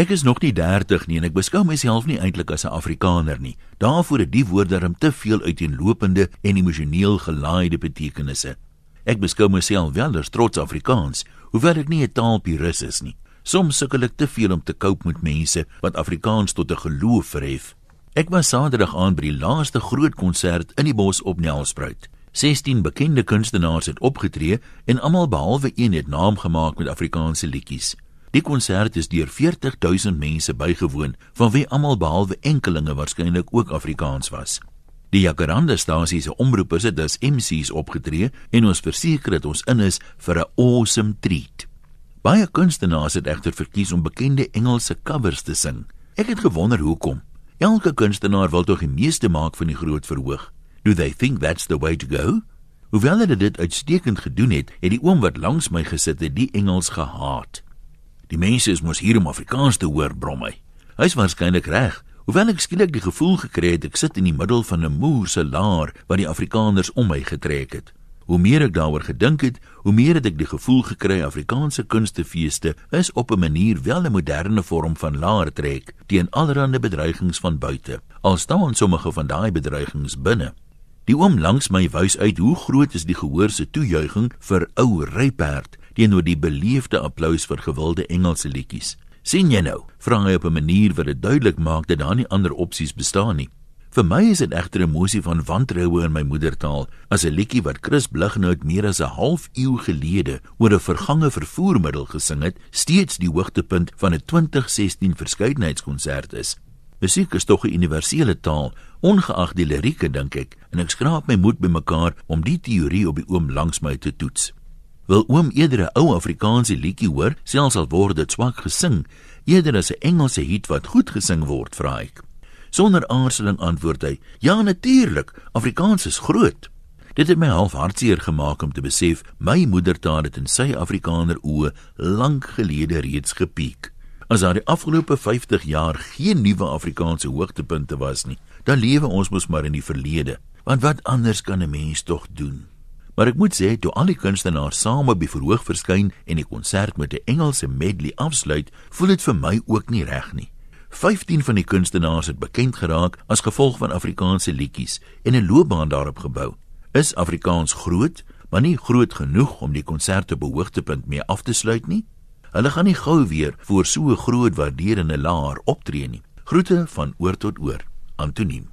Ek is nog nie 30 nie en ek beskou myself nie eintlik as 'n Afrikaner nie. Daarvoor het die woord darm te veel uiteenlopende en emosioneel gelaaide betekenisse. Ek beskou myself wel as trots Afrikaans, hoewel ek nie 'n taalpurist is nie. Soms sukkel ek te veel om te cope met mense wat Afrikaans tot 'n geloof verhef. Ek was Saterdag aan by die laaste groot konsert in die bos op Nelspruit. 16 bekende kunstenaars het opgetree en almal behalwe een het naam gemaak met Afrikaanse liedjies. Die konsert is deur 40000 mense bygewoon, van wie almal behalwe enkelinge waarskynlik ook Afrikaans was. Die Jacaranda stasie se omroep is dit as MC's opgetree en ons verseker dat ons in is vir 'n awesome treat. Baie kunstenaars het egter verkies om bekende Engelse covers te sing. Ek het gewonder hoekom. Elke kunstenaar wil tog die meeste maak van die groot verhoog. Do they think that's the way to go? Hoewel hulle dit uitstekend gedoen het, het die oom wat langs my gesit het, die Engels gehaat. Die mense is mos hier om Afrikaans te hoor, brom hy. Hy's waarskynlik reg. Hoewel ek skielik die gevoel gekry het ek sit in die middel van 'n moerse laar wat die Afrikaners om my getrek het. Hoe meer ek daaroor gedink het, hoe meer het ek die gevoel gekry Afrikaanse kunstefeeste is op 'n manier wel 'n moderne vorm van laar trek teen allerlei bedreigings van buite. Al staan sommige van daai bedreigings binne. Die oom langs my wys uit hoe groot is die gehoor se toejuiging vir ou ryperd teenoor die beleefde applous vir gewilde Engelse liedjies. sien jy nou? Vra hy op 'n manier wat dit duidelik maak dat daar nie ander opsies bestaan nie. Vir my is dit egter 'n emosie van wantroue in my moedertaal, as 'n liedjie wat Chris Blighnout meer as 'n half eeu gelede oor 'n vergange vervoermiddel gesing het, steeds die hoogtepunt van 'n 2016 verskeidenheidskonsert is. Musiek is tog 'n universele taal, ongeag die lirieke dink ek, en ek skraap my moed bymekaar om die teorie op die oom langs my te toets. Wil oom eerder 'n ou Afrikaanse liedjie hoor, selfs al word dit swak gesing, eerder as 'n Engelse hit wat goed gesing word, vra ek. Sonder aarzeling antwoord hy: "Ja, natuurlik, Afrikaans is groot." Dit het my half hartseer gemaak om te besef my moedertaal het in sy Afrikaner oë lank gelede reeds gepiek. As daar die afgelope 50 jaar geen nuwe Afrikaanse hoogtepunte was nie, dan lewe ons mos maar in die verlede. Want wat anders kan 'n mens tog doen? Maar ek moet sê, toe al die kunstenaars saam op die verhoog verskyn en die konsert met 'n Engelse medley afsluit, voel dit vir my ook nie reg nie. 15 van die kunstenaars het bekend geraak as gevolg van Afrikaanse liedjies en 'n loopbaan daarop gebou. Is Afrikaans groot, maar nie groot genoeg om die konsert op 'n hoogtepunt mee af te sluit nie? Hulle gaan nie gou weer voor so 'n groot waarderende laar optree nie. Groete van oor tot oor. Antoniem